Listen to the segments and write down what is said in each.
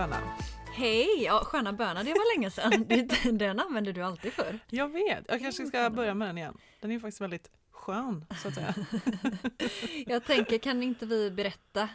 Böna. Hej! Ja, sköna böna, det var länge sedan. Den använder du alltid för. Jag vet, jag kanske ska börja med den igen. Den är ju faktiskt väldigt skön så att säga. Jag tänker, kan inte vi berätta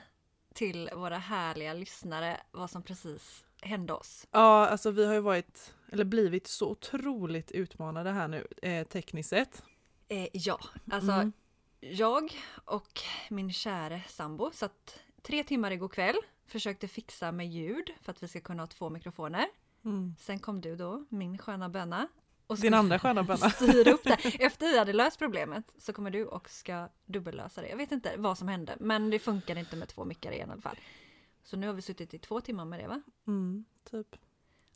till våra härliga lyssnare vad som precis hände oss? Ja, alltså vi har ju varit, eller blivit så otroligt utmanade här nu eh, tekniskt sett. Eh, ja, alltså Mm. jag och min käre sambo satt tre timmar igår kväll, försökte fixa med ljud för att vi ska kunna ha två mikrofoner. Mm. Sen kom du då, min sköna böna. Och Din andra sköna böna. styra upp det. Efter vi hade löst problemet så kommer du och ska dubbellösa det. Jag vet inte vad som hände, men det funkar inte med två mickar igen i alla fall. Så nu har vi suttit i två timmar med det va? Mm, typ.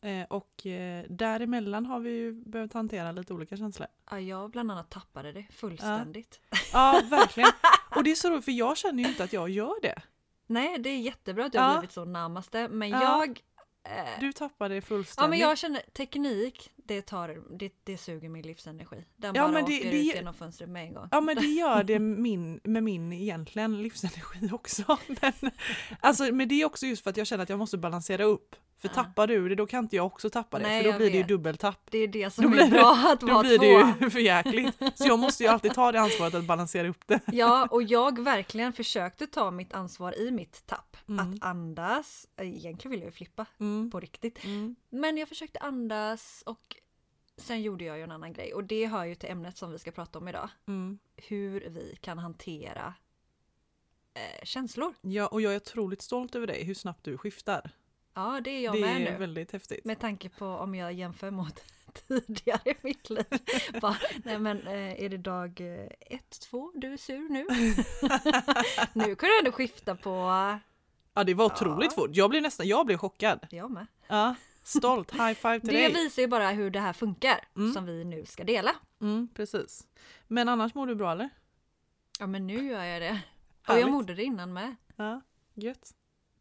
Eh, och eh, däremellan har vi ju behövt hantera lite olika känslor. Ja, jag bland annat tappade det fullständigt. Ja, verkligen. Och det är så roligt för jag känner ju inte att jag gör det. Nej, det är jättebra att du har Ja. blivit så närmaste, men Ja. jag... Eh, Du tappar det fullständigt. ja, men jag känner teknik, det, tar, det, det suger min livsenergi. Den Ja, bara men det- åker det- ut genom fönstret med en gång. Ja men det gör det min, med min egentligen livsenergi också. Men, alltså, men det är också just för att jag känner att jag måste balansera upp. För Ja. tappar du det då kan inte jag också tappa det Nej, för då blir det ju vet. dubbeltapp. Det är det Då som blir är det- bra att Då vara blir två. det ju för jäkligt. Så jag måste ju alltid ta det ansvaret att balansera upp det. Ja, och jag verkligen försökte ta mitt ansvar i mitt tapp. Mm. Att andas. Egentligen ville jag ju flippa Mm. på riktigt. Mm. Men jag försökte andas och sen gjorde jag ju en annan grej. Och det hör ju till ämnet som vi ska prata om idag. Mm. Hur vi kan hantera eh, känslor. Ja och jag är otroligt stolt över dig hur snabbt du skiftar. Ja, det är jag det med är nu. väldigt häftigt. Med tanke på om jag jämför mot tidigare i mitt liv. Bara, nej men eh, är det dag eh, ett, två, du är sur nu? nu kan du ändå skifta på, Ja det var otroligt Ja. fort. Jag blev nästan, jag blev chockad. jag med. Ja, stolt, high five till Det dig. visar ju bara hur det här funkar Mm. som vi nu ska dela. Mm, precis. Men annars mår du bra eller? Ja men nu gör jag det. Och jag mådde det innan med. Ja, gött.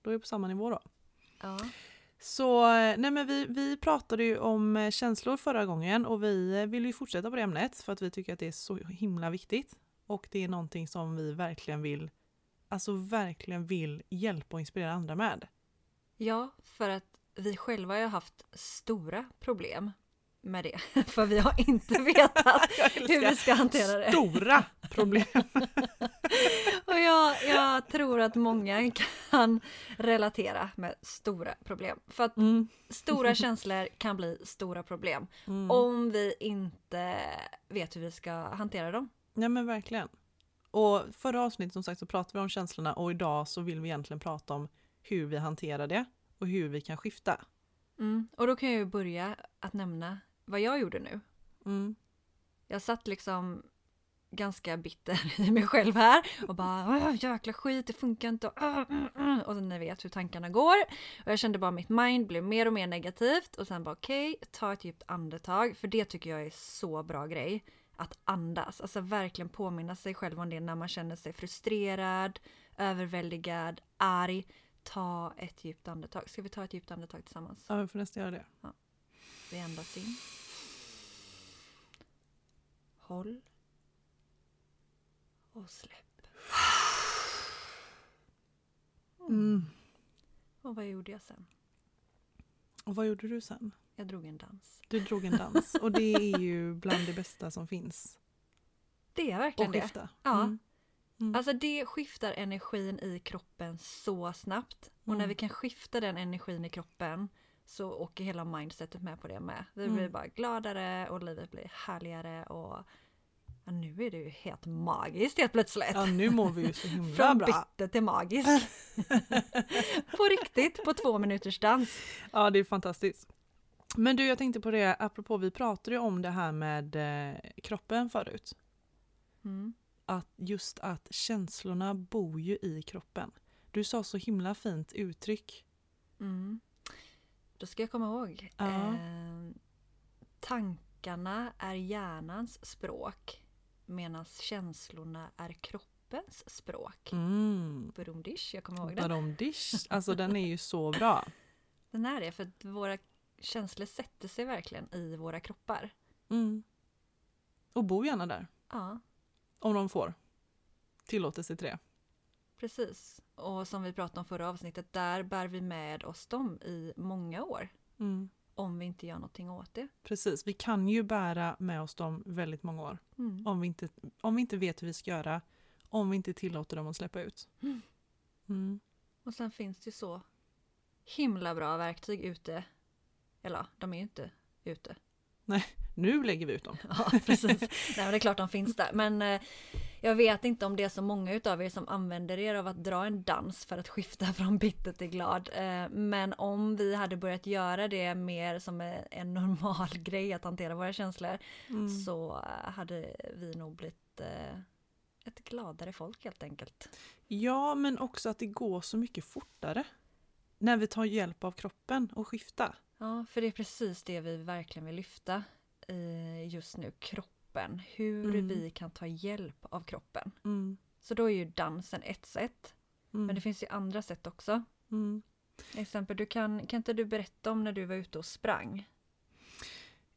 Då är vi på samma nivå då. Ja. Så nej men vi, vi pratade ju om eh, känslor förra gången och vi eh, vill ju fortsätta på det ämnet för att vi tycker att det är så himla viktigt. Och det är någonting som vi verkligen vill, alltså verkligen vill hjälpa och inspirera andra med. ja, för att vi själva har haft stora problem med det. För vi har inte vetat hur vi ska hantera det. Stora problem! Och jag, jag tror att många kan relatera med stora problem. För att Mm. stora känslor kan bli stora problem. Mm. Om vi inte vet hur vi ska hantera dem. Ja men verkligen. Och förra avsnittet som sagt så pratade vi om känslorna och idag så vill vi egentligen prata om hur vi hanterar det och hur vi kan skifta. Mm. Och då kan jag ju börja att nämna vad jag gjorde nu. Mm. Jag satt liksom ganska bitter i mig själv här och bara "Åh, jäkla skit, det funkar inte. Och, "Åh, mm, mm." och sen ni vet hur tankarna går. Och jag kände bara mitt mind blev mer och mer negativt och sen bara okej, ta ett djupt andetag för det tycker jag är så bra grej. Att andas, alltså verkligen påminna sig själv om det när man känner sig frustrerad, överväldigad, arg. Ta ett djupt andetag. Ska vi ta ett djupt andetag tillsammans? Ja, vi får nästan göra det. Vi andas in. Håll. Och släpp. Mm. Och vad gjorde jag sen? Och vad gjorde du sen? Jag drog en dans. Du drog en dans och det är ju bland det bästa som finns. Det är Och verkligen det. skifta. Ja. Mm. Mm. Alltså det skiftar energin i kroppen så snabbt. Och när Mm. vi kan skifta den energin i kroppen så åker hela mindsetet med på det med. Vi Mm. blir bara gladare och livet blir härligare och ja, nu är det ju helt magiskt helt plötsligt. Ja, nu mår vi ju så himla Från bra. bitter till magisk. på riktigt, på två minuters dans. Ja, det är fantastiskt. Men du, jag tänkte på det, apropå vi pratade ju om det här med eh, kroppen förut. Mm. Att just att känslorna bor ju i kroppen. Du sa så himla fint uttryck. Mm. Då ska jag komma ihåg. Ja. Eh, tankarna är hjärnans språk medan känslorna är kroppens språk. Mm. Burumdish, jag kommer ihåg den. Badom dish. Alltså den är ju så bra. Den är det, för att våra känslor sätter sig verkligen i våra kroppar. Mm. Och bo gärna där. Ja, Om de får tillåtelse till det. precis. Och som vi pratade om förra avsnittet, där bär vi med oss dem i många år. Mm. Om vi inte gör någonting åt det. Precis, vi kan ju bära med oss dem väldigt många år. Mm. Om vi inte, om vi inte vet hur vi ska göra. Om vi inte tillåter dem att släppa ut. Mm. Mm. Och sen finns det ju så himla bra verktyg ute. Eller de är ju inte ute. Nu lägger vi ut dem. Ja, precis. Nej, men det är klart de finns där. Men eh, jag vet inte om det är så många utav er som använder er av att dra en dans för att skifta från bitter till glad. Eh, men om vi hade börjat göra det mer som en normal grej att hantera våra känslor Mm. så eh, hade vi nog blivit eh, ett gladare folk helt enkelt. Ja, men också att det går så mycket fortare. När vi tar hjälp av kroppen och skifta. Ja, för det är precis det vi verkligen vill lyfta just nu, kroppen. Hur Mm. vi kan ta hjälp av kroppen. Mm. Så då är ju dansen ett sätt. Mm. Men det finns ju andra sätt också. Mm. Exempel, du kan, kan inte du berätta om när du var ute och sprang?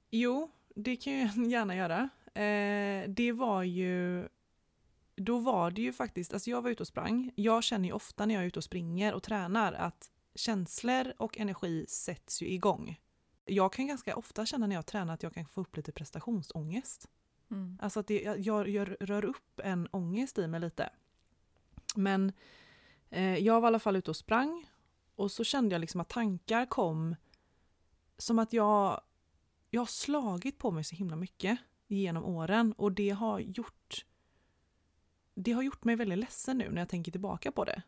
Jo, det kan jag gärna göra. Eh, det var ju... Då var det ju faktiskt, alltså jag var ute och sprang. Jag känner ju ofta när jag är ute och springer och tränar att känslor och energi sätts ju igång. Jag kan ganska ofta känna när jag tränar att jag kan få upp lite prestationsångest. Mm. Alltså att det, jag, jag, rör upp en ångest i mig lite. Men eh, jag var i alla fall ute och sprang och så kände jag liksom att tankar kom som att jag, jag har slagit på mig så himla mycket genom åren och det har gjort det har gjort mig väldigt ledsen nu när jag tänker tillbaka på det.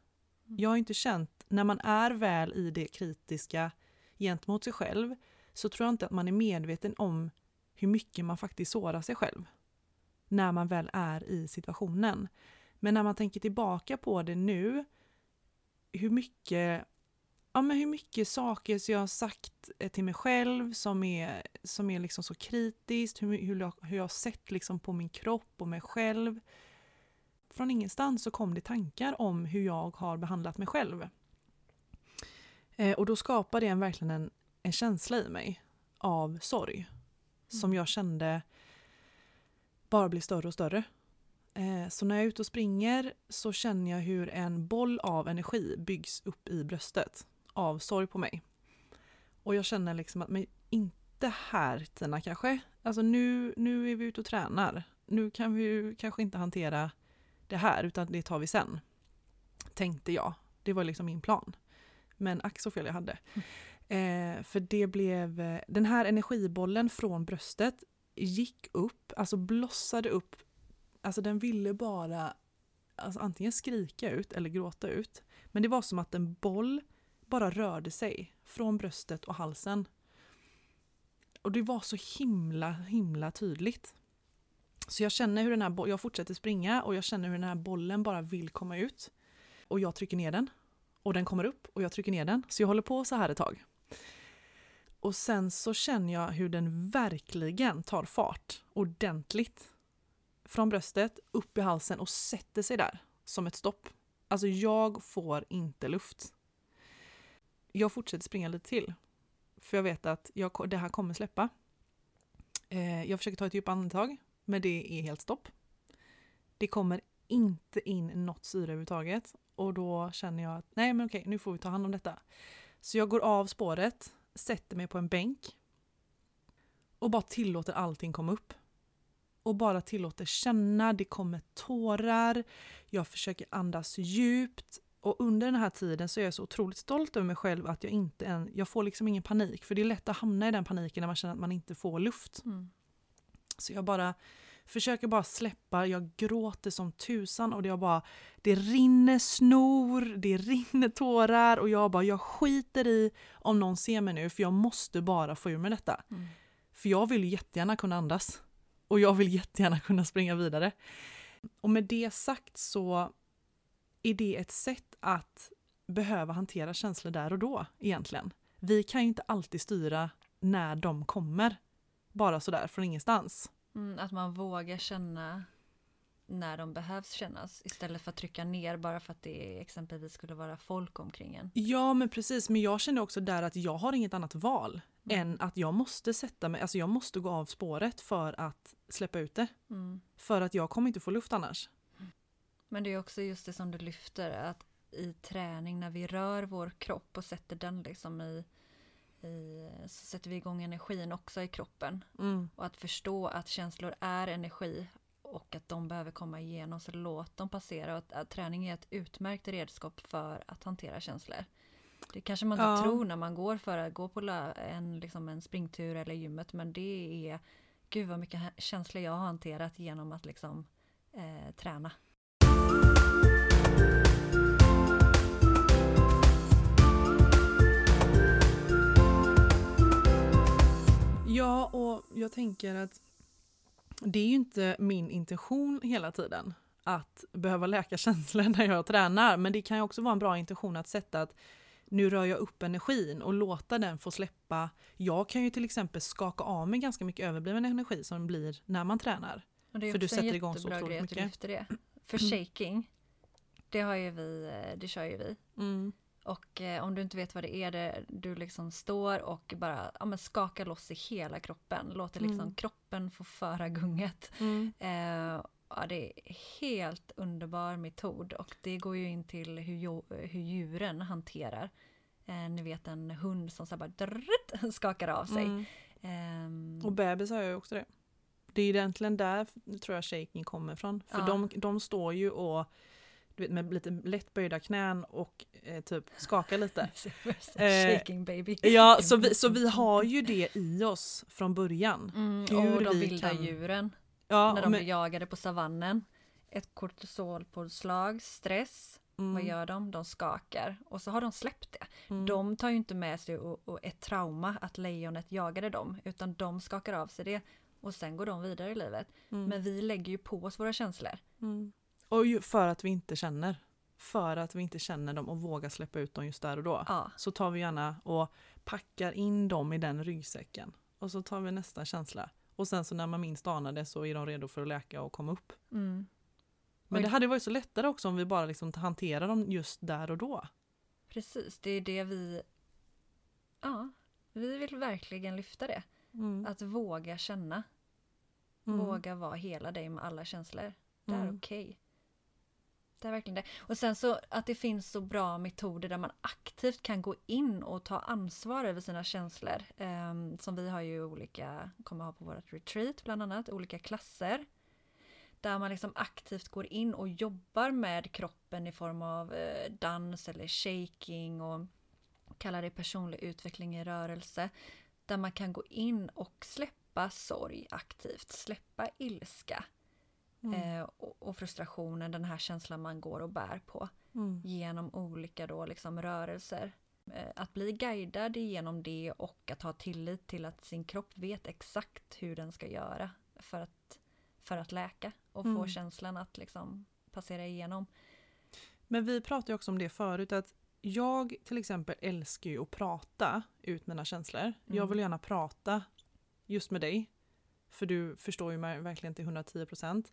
Mm. Jag har inte känt, när man är väl i det kritiska gentemot sig själv så tror jag inte att man är medveten om hur mycket man faktiskt sårar sig själv när man väl är i situationen. Men när man tänker tillbaka på det nu, hur mycket, ja, men hur mycket saker som jag har sagt eh, till mig själv som är, som är liksom så kritiskt, hur, hur, jag, hur jag har sett liksom på min kropp och mig själv. Från ingenstans så kom det tankar om hur jag har behandlat mig själv. Eh, och då skapade det en, verkligen en, en känsla i mig av sorg som Mm. jag kände bara blir större och större. Eh, så när jag är ute och springer så känner jag hur en boll av energi byggs upp i bröstet av sorg på mig. Och jag känner liksom att, men inte här Tina kanske. Alltså nu, nu är vi ute och tränar. Nu kan vi ju kanske inte hantera det här utan det tar vi sen. Tänkte jag. Det var liksom min plan. Men ack så fel jag hade. Eh, för det blev, eh, den här energibollen från bröstet gick upp, alltså blossade upp. Alltså den ville bara alltså antingen skrika ut eller gråta ut. Men det var som att en boll bara rörde sig från bröstet och halsen. Och det var så himla, himla tydligt. Så jag känner hur den här bo- jag fortsätter springa och jag känner hur den här bollen bara vill komma ut. Och jag trycker ner den. Och den kommer upp och jag trycker ner den. Så jag håller på så här ett tag. Och sen så känner jag hur den verkligen tar fart ordentligt. Från bröstet upp i halsen och sätter sig där som ett stopp. Alltså jag får inte luft. Jag fortsätter springa lite till. För jag vet att jag, det här kommer släppa. Eh, jag försöker ta ett djupt andetag, men det är helt stopp. Det kommer inte in något syre överhuvudtaget. Och då känner jag att nej men okej, nu får vi ta hand om detta. Så jag går av spåret, sätter mig på en bänk och bara tillåter allting komma upp. Och bara tillåter känna, det kommer tårar, jag försöker andas djupt och under den här tiden så är jag så otroligt stolt över mig själv att jag inte än, jag får liksom ingen panik för det är lätt att hamna i den paniken när man känner att man inte får luft. Mm. Så jag bara försöker bara släppa, jag gråter som tusan och det, jag bara, det rinner snor, det rinner tårar och jag bara, jag skiter i om någon ser mig nu för jag måste bara få ur mig detta. Mm. För jag vill jättegärna kunna andas. Och jag vill jättegärna kunna springa vidare. Och med det sagt så är det ett sätt att behöva hantera känslor där och då egentligen. Vi kan ju inte alltid styra när de kommer. Bara sådär från ingenstans. Mm, att man vågar känna när de behövs kännas istället för att trycka ner bara för att det exempelvis skulle vara folk omkring en. Ja men precis, men jag känner också där att jag har inget annat val Mm. än att jag måste sätta mig, alltså jag måste gå av spåret för att släppa ut det. Mm. För att jag kommer inte få luft annars. Men det är också just det som du lyfter att i träning när vi rör vår kropp och sätter den liksom i, i så sätter vi igång energin också i kroppen. Mm. Och att förstå att känslor är energi och att de behöver komma igenom så låt dem passera och att, att träning är ett utmärkt redskap för att hantera känslor. Det kanske man inte Ja. tror när man går för att gå på en, liksom en springtur eller gymmet men det är gud vad mycket känslor jag har hanterat genom att liksom eh, träna. Ja, och jag tänker att det är ju inte min intention hela tiden att behöva läka känslor när jag tränar. Men det kan ju också vara en bra intention att sätta att nu rör jag upp energin och låta den få släppa. Jag kan ju till exempel skaka av mig ganska mycket överbliven energi som blir när man tränar. Och det är För du sätter igång så otroligt mycket. För shaking, det har ju vi, eh, det kör ju vi. Mm. Och eh, om du inte vet vad det är, det, du liksom står och bara ja, skakar loss i hela kroppen. Låter liksom Mm. kroppen få föra gunget. Mm. Eh, ja, det är helt underbar metod och det går ju in till hur, hur djuren hanterar. Eh, ni vet en hund som så bara drrrt, skakar av sig. Mm. Ehm, Och bebis har ju också det. Det är egentligen där tror jag shaking kommer ifrån. För Ja. de, de står ju och du vet, med lite lätt böjda knän och eh, typ skakar lite. Eh, shaking baby. Ja, så vi, så vi har ju det i oss från början. Mm, och de vi vilda kan- djuren. Ja, när de men, blir jagade på savannen. Ett kortisolpåslag, stress. mm, Vad gör de? De skakar. Och så har de släppt det. mm, De tar ju inte med sig och, och ett trauma att lejonet jagade dem. Utan de skakar av sig det. Och sen går de vidare i livet. mm, Men vi lägger ju på oss våra känslor. Och ju för att vi inte känner. För att vi inte känner dem och vågar släppa ut dem just där och då. Ja, Så tar vi gärna och packar in dem i den ryggsäcken. Och så tar vi nästa känsla. Och sen så när man minst anar det så är de redo för att läka och komma upp. mm, Men det hade varit så lättare också om vi bara liksom hanterar dem just där och då. precis. Det är det vi... Ja, vi vill verkligen lyfta det. Mm. Att våga känna. Mm. Våga vara hela dig med alla känslor. Det är Mm. okej. Det är verkligen det. Och sen så att det finns så bra metoder där man aktivt kan gå in och ta ansvar över sina känslor. Um, som vi har ju olika, kommer ha på vårt retreat bland annat, olika klasser. Där man liksom aktivt går in och jobbar med kroppen i form av eh, dans eller shaking och kallar det personlig utveckling i rörelse. Där man kan gå in och släppa sorg aktivt, släppa ilska Mm. eh, och, och frustrationen, den här känslan man går och bär på Mm. genom olika då liksom rörelser. Eh, att bli guidad genom det och att ha tillit till att sin kropp vet exakt hur den ska göra för att, för att läka och få Mm. känslan att liksom passera igenom. Men vi pratade ju också om det förut att jag till exempel älskar ju att prata ut mina känslor. Jag Mm. vill gärna prata just med dig. För du förstår ju mig verkligen till 110%.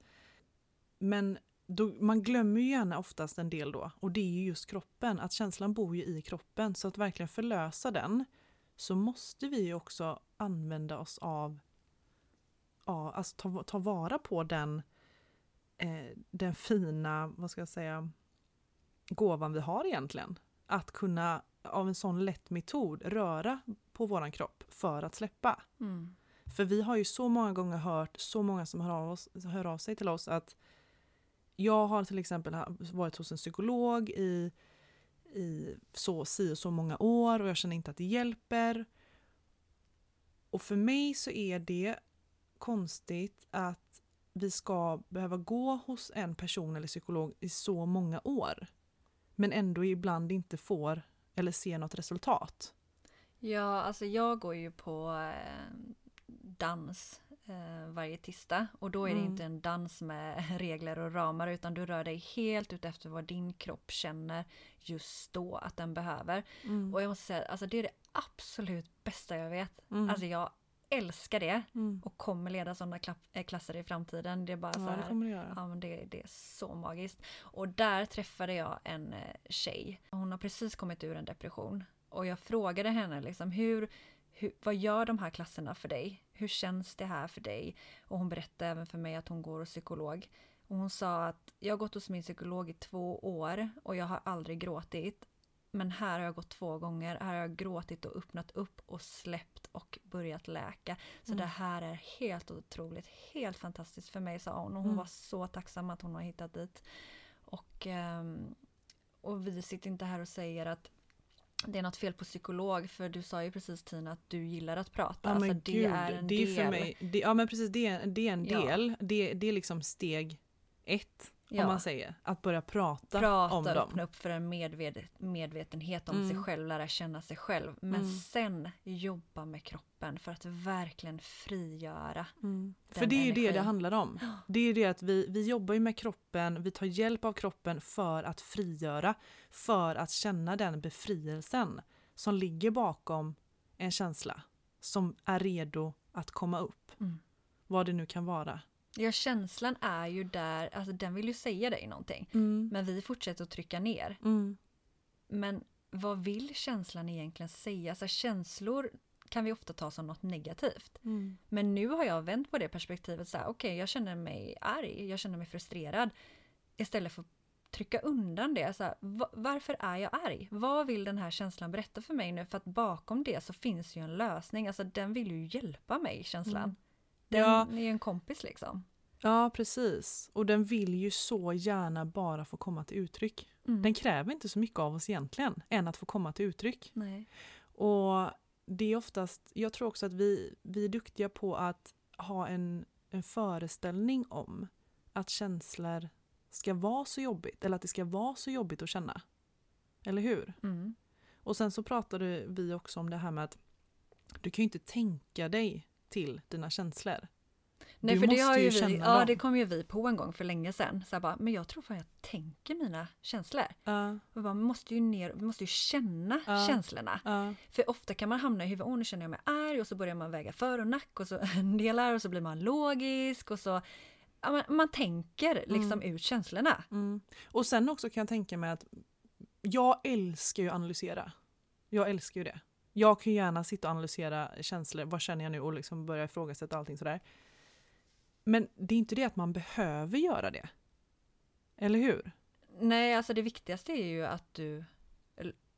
Men då, man glömmer ju gärna oftast en del då. Och det är ju just kroppen. Att känslan bor ju i kroppen. Så att verkligen förlösa den så måste vi ju också använda oss av ja, alltså ta, ta vara på den, eh, den fina, vad ska jag säga, gåvan vi har egentligen. Att kunna av en sån lätt metod röra på våran kropp för att släppa. Mm. För vi har ju så många gånger hört så många som hör av, oss, hör av sig till oss att jag har till exempel varit hos en psykolog i, i så, si och så många år och jag känner inte att det hjälper. Och för mig så är det konstigt att vi ska behöva gå hos en person eller psykolog i så många år. Men ändå ibland inte får eller ser något resultat. Ja, alltså jag går ju på eh, dans varje tisdag. Och då är det Mm. inte en dans med regler och ramar utan du rör dig helt ut efter vad din kropp känner just då att den behöver. Mm. Och jag måste säga, alltså det är det absolut bästa jag vet. Mm. Alltså jag älskar det Mm. och kommer leda sådana eh, klasser i framtiden. Det är bara så Ja, det här, kommer du göra. Ja men det, det är så magiskt. Och där träffade jag en eh, tjej. Hon har precis kommit ur en depression. Och jag frågade henne liksom hur, hur, vad gör de här klasserna för dig? Hur känns det här för dig? Och hon berättade även för mig att hon går hos psykolog. Och hon sa att jag har gått hos min psykolog i två år och jag har aldrig gråtit. Men här har jag gått två gånger. Här har jag gråtit och öppnat upp och släppt och börjat läka. Så Mm. det här är helt otroligt, helt fantastiskt för mig sa hon. Och hon Mm. var så tacksam att hon har hittat dit. Och, ehm, och vi sitter inte här och säger att det är något fel på psykolog för du sa ju precis Tina att du gillar att prata. Ja alltså, det gud, är en det är del. mig, det, ja men precis det, är- det är en Ja. del, det, det är liksom steg ett Ja. om man säger, att börja prata, prata, om dem. öppna upp för en medved, medvetenhet om Mm. sig själv, lära känna sig själv. Men Mm. sen jobba med kroppen för att verkligen frigöra. Mm. För det är ju det det energin. handlar om. Det är ju det att vi, vi jobbar ju med kroppen, vi tar hjälp av kroppen för att frigöra, för att känna den befrielsen som ligger bakom en känsla som är redo att komma upp. Mm. Vad det nu kan vara. Ja, känslan är ju där, alltså den vill ju säga dig någonting. Men vi fortsätter att trycka ner. Mm. Men vad vill känslan egentligen säga? Alltså känslor kan vi ofta ta som något negativt. Mm. Men nu har jag vänt på det perspektivet så här, okej jag känner mig arg, jag känner mig frustrerad. Istället för att trycka undan det. Så här, va- varför är jag arg? Vad vill den här känslan berätta för mig nu? För att bakom det så finns ju en lösning. Alltså den vill ju hjälpa mig, känslan. Den Ja. är ju en kompis liksom. Ja, precis. Och den vill ju så gärna bara få komma till uttryck. Mm. Den kräver inte så mycket av oss egentligen, än att få komma till uttryck. Nej. Och det är oftast, jag tror också att vi, vi är duktiga på att ha en, en föreställning om att känslor ska vara så jobbigt, eller att det ska vara så jobbigt att känna. Eller hur? Mm. Och sen så pratade vi också om det här med att du kan ju inte tänka dig till dina känslor. Nej Du för det måste har ju vi, ja dem. det kom ju vi på en gång för länge sedan. Så jag bara, men jag tror fan jag tänker mina känslor. Och bara, måste ju ner, vi måste ju känna Ja. känslorna. ja, För ofta kan man hamna i huvudet, åh nu känner jag mig arg och så börjar man väga för och nack och så delar och så blir man logisk och så ja, man, man tänker liksom ut känslorna. mm. Och sen också kan jag tänka mig att jag älskar ju att analysera. Jag älskar ju det. Jag kan gärna sitta och analysera känslor, vad känner jag nu och liksom börja ifrågasätta allting sådär. Men det är inte det att man behöver göra det. Eller hur? Nej, alltså det viktigaste är ju att du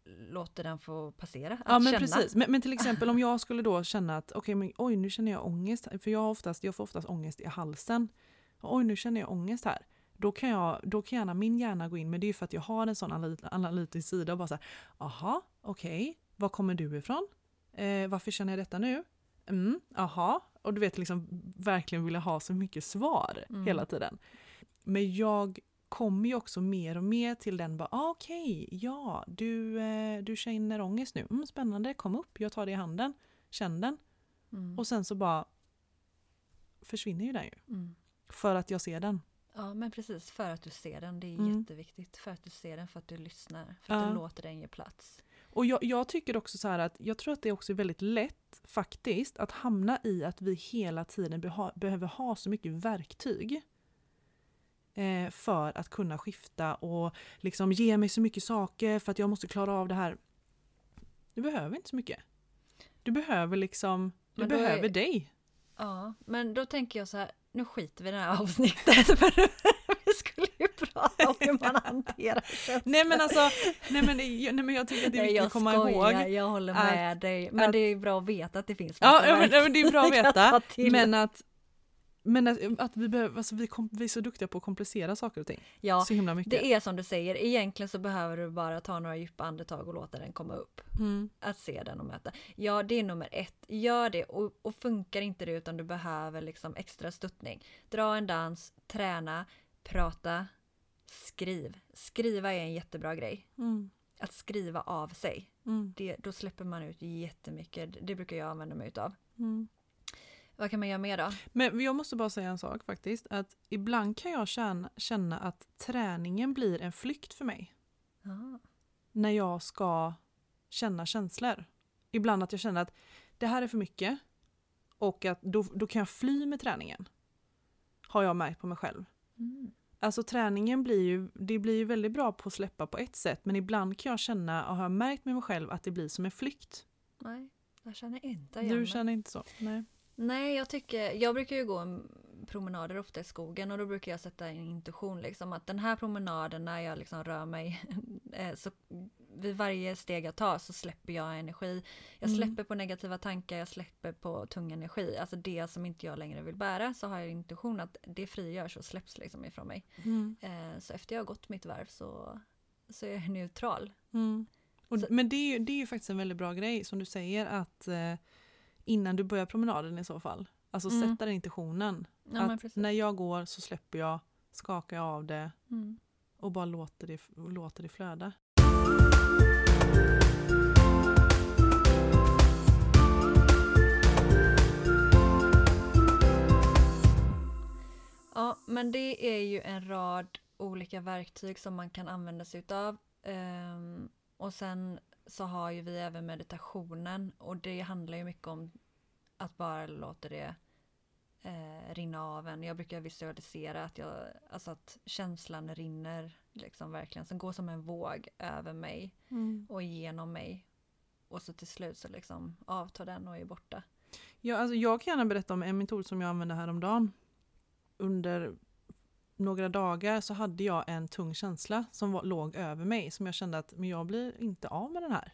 låter den få passera. Att Ja men känna. precis. Men, men till exempel om jag skulle då känna att okej men oj nu känner jag ångest. För jag, oftast, jag får oftast ångest i halsen. Oj nu känner jag ångest här. Då kan, jag, då kan gärna min hjärna gå in, men det är ju för att jag har en sån analy- analytisk sida och bara så här, aha, okej, var kommer du ifrån? Eh, varför känner jag detta nu? Mm, aha. Och du vet liksom verkligen vilja ha så mycket svar Mm. hela tiden. Men jag kommer ju också mer och mer till den bara, ah, okej, ja, du, eh, du känner ångest nu. Mm, spännande, kom upp, jag tar dig i handen, känn den. Mm. Och sen så bara försvinner ju den ju. Mm. För att jag ser den. Ja men precis, för att du ser den. Det är Mm. jätteviktigt. För att du ser den, för att du lyssnar. För att Ja. du låter den ge plats. Och jag, jag tycker också så här att jag tror att det också är väldigt lätt faktiskt att hamna i att vi hela tiden beha, behöver ha så mycket verktyg eh, för att kunna skifta och liksom ge mig så mycket saker för att jag måste klara av det här. Du behöver inte så mycket. Du behöver liksom, du då är- behöver dig. Ja, men då tänker jag så här, nu skiter vi i det här avsnittet. Skulle ju prata om hur man hanterar känslor. Nej men alltså, nej men, nej men jag tycker att det är viktigt jag att komma skojar, ihåg. jag håller att- med dig. Men att- det är bra att veta att det finns Ja, ja, men, men det är bra att veta. Men att, men att, att vi, behöver, alltså vi, kom, vi är så duktiga på att komplicera saker och ting. ja, så himla mycket. det är som du säger, egentligen så behöver du bara ta några djupa andetag och låta den komma upp. Mm. Att se den och möta. Ja, det är nummer ett. Gör det och, och funkar inte det utan du behöver liksom extra stöttning. Dra en dans, träna, prata, skriv. Skriva är en jättebra grej. Mm. Att skriva av sig. Mm. Det, då släpper man ut jättemycket. Det brukar jag använda mig utav. Mm. Vad kan man göra mer då? Men jag måste bara säga en sak faktiskt. Att ibland kan jag känna, känna att träningen blir en flykt för mig. Ja. När jag ska känna känslor. Ibland att jag känner att det här är för mycket. Och att då, då kan jag fly med träningen. Har jag märkt på mig själv. Mm. Alltså träningen blir ju, det blir ju väldigt bra på att släppa på ett sätt. Men ibland kan jag känna och har märkt med mig själv att det blir som en flykt. Nej, jag känner inte igen Du känner inte så? Nej. Nej, jag tycker, jag brukar ju gå en promenader ofta i skogen och då brukar jag sätta en intuition liksom att den här promenaden när jag liksom rör mig eh, så vid varje steg jag tar så släpper jag energi. Jag Mm. släpper på negativa tankar, jag släpper på tung energi. Alltså det som inte jag längre vill bära så har jag intuition att det frigörs och släpps liksom ifrån mig. Mm. Eh, så efter jag har gått mitt varv så, så är jag neutral. Mm. Och, men det är, ju, det är ju faktiskt en väldigt bra grej som du säger att eh, innan du börjar promenaden i så fall. Alltså Mm. sätta den intentionen. Ja, att när jag går så släpper jag, skakar jag av det Mm. och bara låter det, låter det flöda. Ja, men det är ju en rad olika verktyg som man kan använda sig utav. Ehm, och sen så har ju vi även meditationen och det handlar ju mycket om att bara låta det eh, rinna av en. Jag brukar visualisera att, jag, alltså att känslan rinner liksom verkligen, som går som en våg över mig och igenom mig. Och så till slut så liksom avtar den och är borta. Ja, alltså jag kan gärna berätta om en metod som jag använde häromdagen. Under några dagar så hade jag en tung känsla som var, låg över mig som jag kände att men jag blir inte av med den här.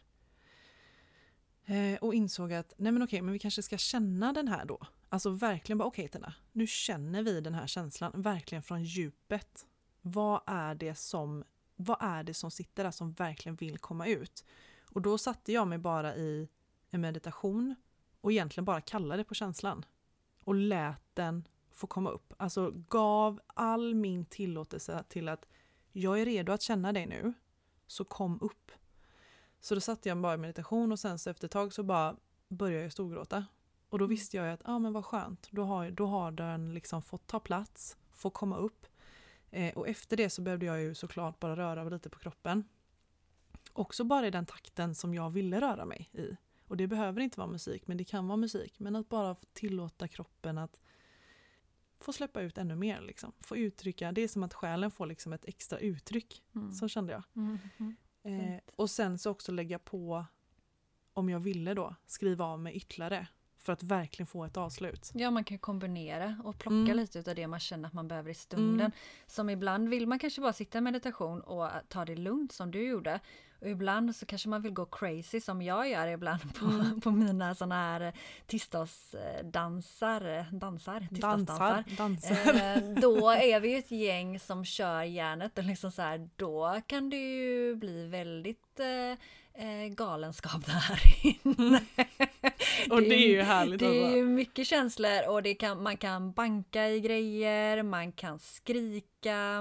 Eh, och insåg att nej men okej, men vi kanske ska känna den här då. Alltså verkligen bara okej Tina, nu känner vi den här känslan verkligen från djupet. Vad är det som, vad är det som sitter där som verkligen vill komma ut? Och då satte jag mig bara i en meditation och egentligen bara kallade på känslan. Och lät den få komma upp. Alltså gav all min tillåtelse till att jag är redo att känna dig nu, så kom upp. Så då satte jag bara i meditation och sen så efter ett tag så bara började jag storgråta. Och då visste jag ju att, ja ah, men vad skönt, då har, då har den liksom fått ta plats, få komma upp. Eh, och efter det så behövde jag ju såklart bara röra lite på kroppen. Också bara i den takten som jag ville röra mig i. Och det behöver inte vara musik, men det kan vara musik. Men att bara tillåta kroppen att få släppa ut ännu mer. Liksom. Få uttrycka, det är som att själen får liksom ett extra uttryck. Mm. Så kände jag. Mm, mm. Eh, och sen så också lägga på, om jag ville då, skriva av mig ytterligare. För att verkligen få ett avslut. Ja, man kan kombinera och plocka Mm. lite av det man känner att man behöver i stunden. Mm. Som ibland vill man kanske bara sitta i meditation och ta det lugnt som du gjorde. Och ibland så kanske man vill gå crazy som jag gör ibland på, Mm. på mina såna här tisdagsdansar, dansar, tisdagsdansar. Dansar, dansar. Eh, då är vi ju ett gäng som kör järnet och liksom så här, då kan det ju bli väldigt eh, eh, galenskap där inne. och det är ju härligt. Det är ju mycket känslor och det kan, man kan banka i grejer, man kan skrika,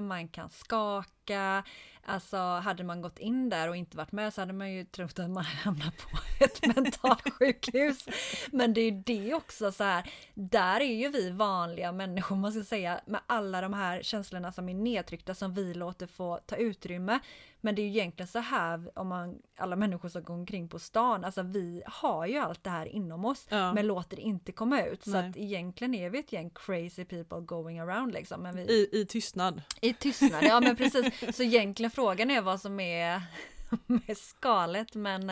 man kan skaka. Alltså hade man gått in där och inte varit med så hade man ju trott att man hamnat på ett mentalsjukhus. Men det är ju det också så här, där är ju vi vanliga människor, man ska säga, med alla de här känslorna som är nedtryckta som vi låter få ta utrymme. Men det är ju egentligen så här, om man, alla människor som går omkring på stan, alltså vi har ju allt det här inom oss Ja. men låter det inte komma ut. Så Nej. att egentligen är vi ett gäng crazy people going around liksom. Men vi, I, I tystnad. I tystnad, ja men precis. Så egentligen frågan är vad som är med skalet men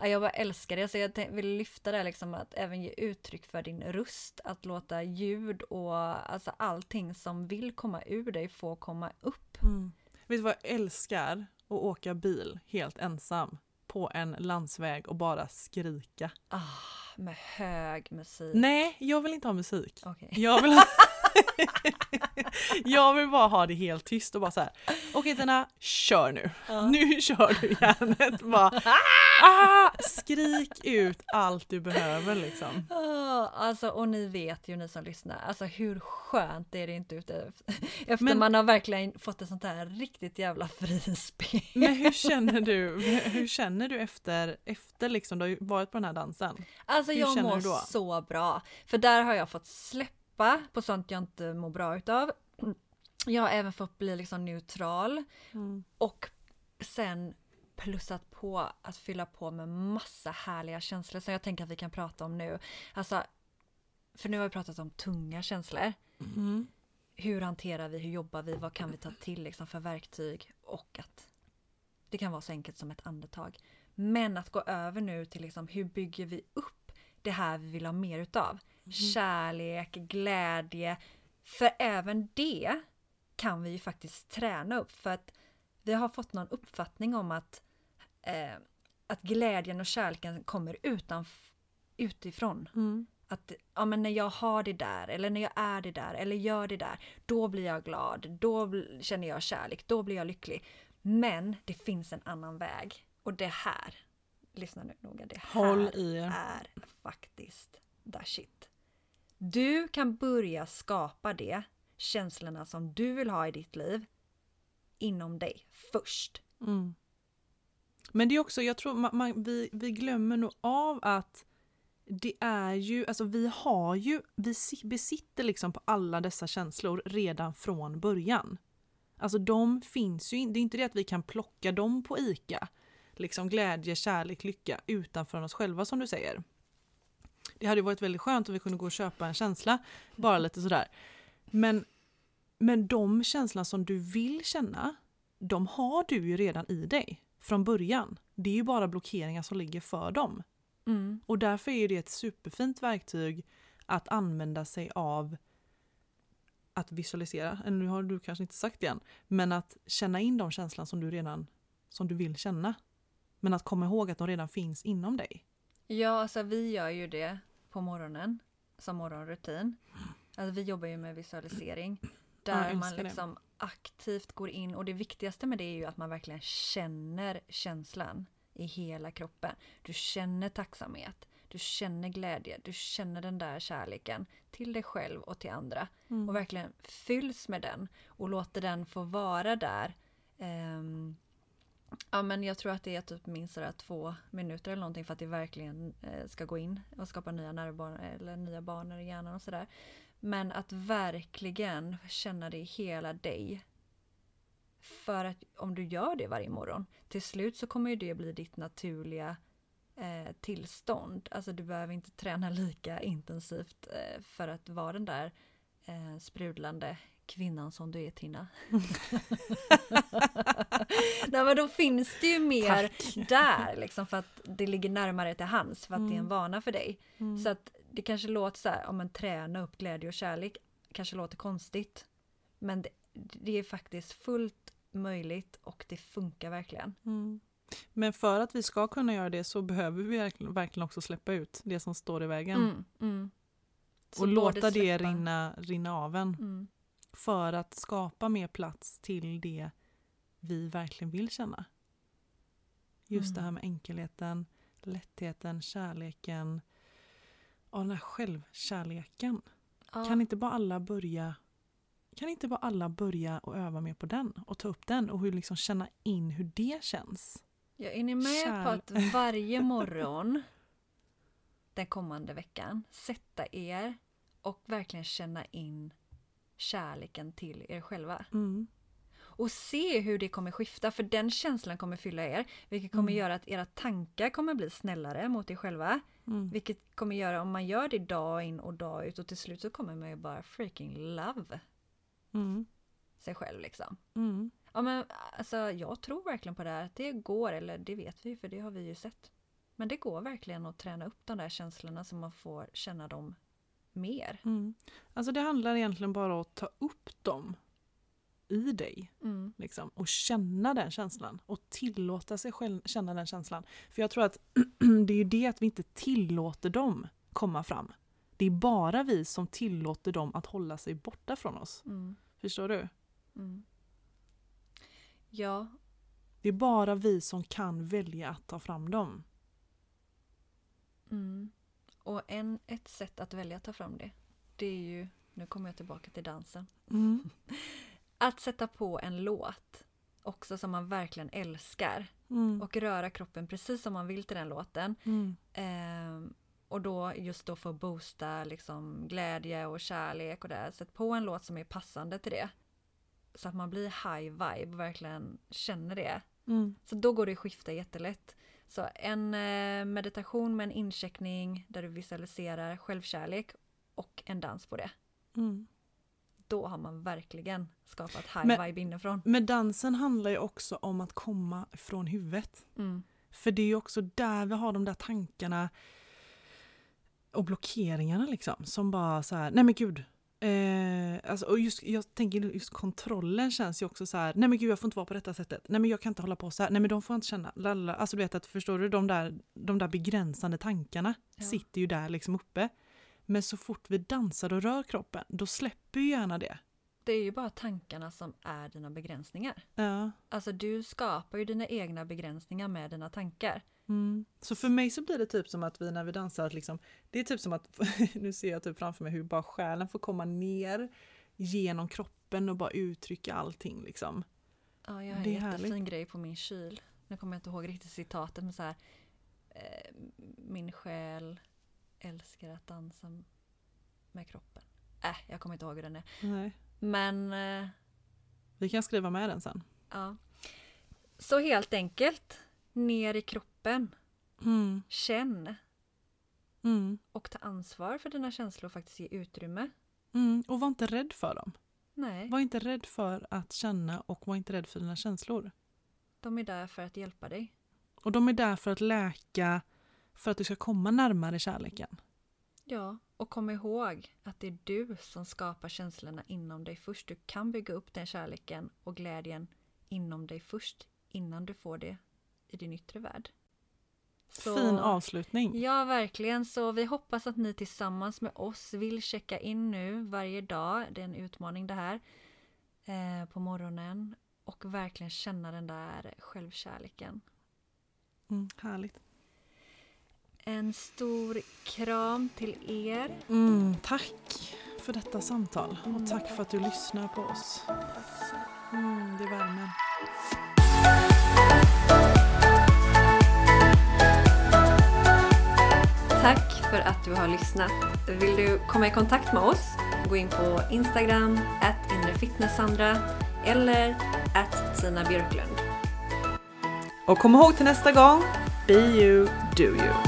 ja, jag bara älskar det. Så jag vill lyfta det här liksom att även ge uttryck för din röst. Att låta ljud och alltså allting som vill komma ur dig få komma upp. Mm. Vet du vad jag älskar? Att åka bil helt ensam på en landsväg och bara skrika. Ah, med hög musik. Nej, jag vill inte ha musik. Okej. Jag vill ha, Jag vill bara ha det helt tyst och bara så här. Okej Tina, kör nu. Nu kör du järnet. Bara, ah, skrik ut allt du behöver liksom. Ah, alltså, och ni vet ju ni som lyssnar, alltså hur skönt är det inte ute efter Men- man har verkligen fått ett sånt här riktigt jävla frispel. Men hur känner du, hur känner du efter, efter liksom, du har varit på den här dansen? Alltså Hur jag mår så bra. För där har jag fått släppa på sånt jag inte mår bra utav. Jag har även fått bli liksom neutral och sen plussat på att fylla på med massa härliga känslor som jag tänker att vi kan prata om nu. Alltså, för nu har vi pratat om tunga känslor. Mm. Hur hanterar vi, hur jobbar vi, vad kan vi ta till liksom för verktyg och att det kan vara så enkelt som ett andetag. Men att gå över nu till liksom hur bygger vi upp det här vi vill ha mer utav? Kärlek, glädje. För även det kan vi ju faktiskt träna upp för att vi har fått någon uppfattning om att, eh, att glädjen och kärleken kommer utan, utifrån. Mm. Att ja, men när jag har det där eller när jag är det där eller gör det där, då blir jag glad, då känner jag kärlek, då blir jag lycklig. Men det finns en annan väg. Och det här, lyssna nu noga, det här Håll i er. är faktiskt the shit. Du kan börja skapa det, känslorna som du vill ha i ditt liv, inom dig först. Mm. Men det är också, jag tror man, man, vi, vi glömmer nog av att det är ju, alltså vi har ju, vi si- besitter liksom på alla dessa känslor redan från början. Alltså de finns ju inte, det är inte det att vi kan plocka dem på ICA. Liksom glädje, kärlek, lycka utanför oss själva som du säger. Det hade varit väldigt skönt om vi kunde gå och köpa en känsla, bara lite sådär. Men, men de känslorna som du vill känna, de har du ju redan i dig från början. Det är ju bara blockeringar som ligger för dem. Mm. Och därför är det ett superfint verktyg att använda sig av att visualisera. Eller Nu har du kanske inte sagt det än, men att känna in de känslorna som du redan som du vill känna. Men att komma ihåg att de redan finns inom dig. Ja, alltså vi gör ju det på morgonen som morgonrutin. Alltså vi jobbar ju med visualisering. Där man älskar det. liksom aktivt går in och det viktigaste med det är ju att man verkligen känner känslan i hela kroppen. Du känner tacksamhet, du känner glädje, du känner den där kärleken till dig själv och till andra. Mm. Och verkligen fylls med den och låter den få vara där. Ehm, ja men jag tror att det är typ minst sådär två minuter eller någonting för att det verkligen eh, ska gå in och skapa nya nervbanor eller nya banor i hjärnan och sådär. Men att verkligen känna det i hela dig. För att om du gör det varje morgon, till slut så kommer ju det bli ditt naturliga eh, tillstånd. Alltså du behöver inte träna lika intensivt eh, för att vara den där eh, sprudlande kvinnan som du är Tina. Nej men då finns det ju mer där liksom för att det ligger närmare till hands för att det är en Mm. vana för dig. Mm. Så att det kanske låter så här, om man träna upp glädje och kärlek, kanske låter konstigt. Men det, det är faktiskt fullt möjligt och det funkar verkligen. Mm. Men för att vi ska kunna göra det så behöver vi verkligen, också släppa ut det som står i vägen. Mm, mm. Och låta det rinna, rinna av en. Mm. För att skapa mer plats till det vi verkligen vill känna. Just det här Mm. med enkelheten, lättheten, kärleken och den här självkärleken. Ja. Kan inte bara alla börja kan inte bara alla börja och öva mer på den och ta upp den och hur liksom känna in hur det känns? Ja, är ni med på Kärl- att varje morgon den kommande veckan sätta er och verkligen känna in kärleken till er själva? Mm. Och se hur det kommer skifta, för den känslan kommer fylla er. Vilket kommer Mm. göra att era tankar kommer bli snällare mot er själva. Mm. Vilket kommer göra om man gör det dag in och dag ut och till slut så kommer man ju bara freaking love Mm. sig själv liksom. Mm. Ja men alltså jag tror verkligen på det här. att Det går, eller det vet vi för det har vi ju sett. Men det går verkligen att träna upp de där känslorna så man får känna dem mer. Mm. Alltså det handlar egentligen bara om att ta upp dem i dig. Mm. Liksom, och känna den känslan. Och tillåta sig själv känna den känslan. För jag tror att det är ju det att vi inte tillåter dem komma fram. Det är bara vi som tillåter dem att hålla sig borta från oss. Mm. Förstår du? Mm. Ja, Det är bara vi som kan välja att ta fram dem. Mm. Och en, ett sätt att välja att ta fram det, det är ju, nu kommer jag tillbaka till dansen, Mm. att sätta på en låt också som man verkligen älskar Mm. och röra kroppen precis som man vill till den låten. Mm. Ehm, och då just då få boosta liksom glädje och kärlek och det. Sätt på en låt som är passande till det. Så att man blir high vibe, verkligen känner det. Mm. Så då går det att skifta jättelätt. Så en eh, meditation med en incheckning där du visualiserar självkärlek och en dans på det. Mm. Då har man verkligen skapat high Men- vibe inifrån. Men dansen handlar ju också om att komma från huvudet. Mm. För det är ju också där vi har de där tankarna och blockeringarna liksom. Som bara så här, nej men gud. Eh, alltså, och just, jag tänker just kontrollen känns ju också så här, nej men gud jag får inte vara på detta sättet. Nej men jag kan inte hålla på så här, nej men de får inte känna, lalla. Alltså du vet att förstår du, de där, de där begränsande tankarna Ja. sitter ju där liksom uppe. Men så fort vi dansar och rör kroppen, då släpper ju gärna det. Det är ju bara tankarna som är dina begränsningar. Ja. Alltså du skapar ju dina egna begränsningar med dina tankar. Mm. Så för mig så blir det typ som att vi när vi dansar, liksom, det är typ som att, nu ser jag typ framför mig hur bara själen får komma ner genom kroppen och bara uttrycka allting liksom. Ja, jag har en jättefin härligt. grej på min kyl. Nu kommer jag inte ihåg riktigt citatet men så här. Eh, min själ älskar att dansa med kroppen. Äh, jag kommer inte ihåg hur den är. Nej. Men eh, Vi kan skriva med den sen. ja. Så helt enkelt. Ner i kroppen. Mm. Känn. Mm. Och ta ansvar för dina känslor och faktiskt ge utrymme. Mm. Och var inte rädd för dem. Nej, Var inte rädd för att känna och var inte rädd för dina känslor. de är där för att hjälpa dig. Och de är där för att läka, för att du ska komma närmare kärleken. Ja, och kom ihåg att det är du som skapar känslorna inom dig först. Du kan bygga upp den kärleken och glädjen inom dig först innan du får det i din yttre värld. Så- Fin avslutning. Ja, verkligen. Så vi hoppas att ni tillsammans med oss vill checka in nu varje dag. Det är en utmaning det här. Eh, på morgonen. Och verkligen känna den där självkärleken. Mm. Härligt. En stor kram till er. Mm. Tack för detta samtal och tack för att du lyssnar på oss. Mm, det värmer. Tack för att du har lyssnat. Vill du komma i kontakt med oss? Gå in på Instagram, at inrefitnesssandra eller at Tina Björklund. Och kom ihåg till nästa gång, be you, do you.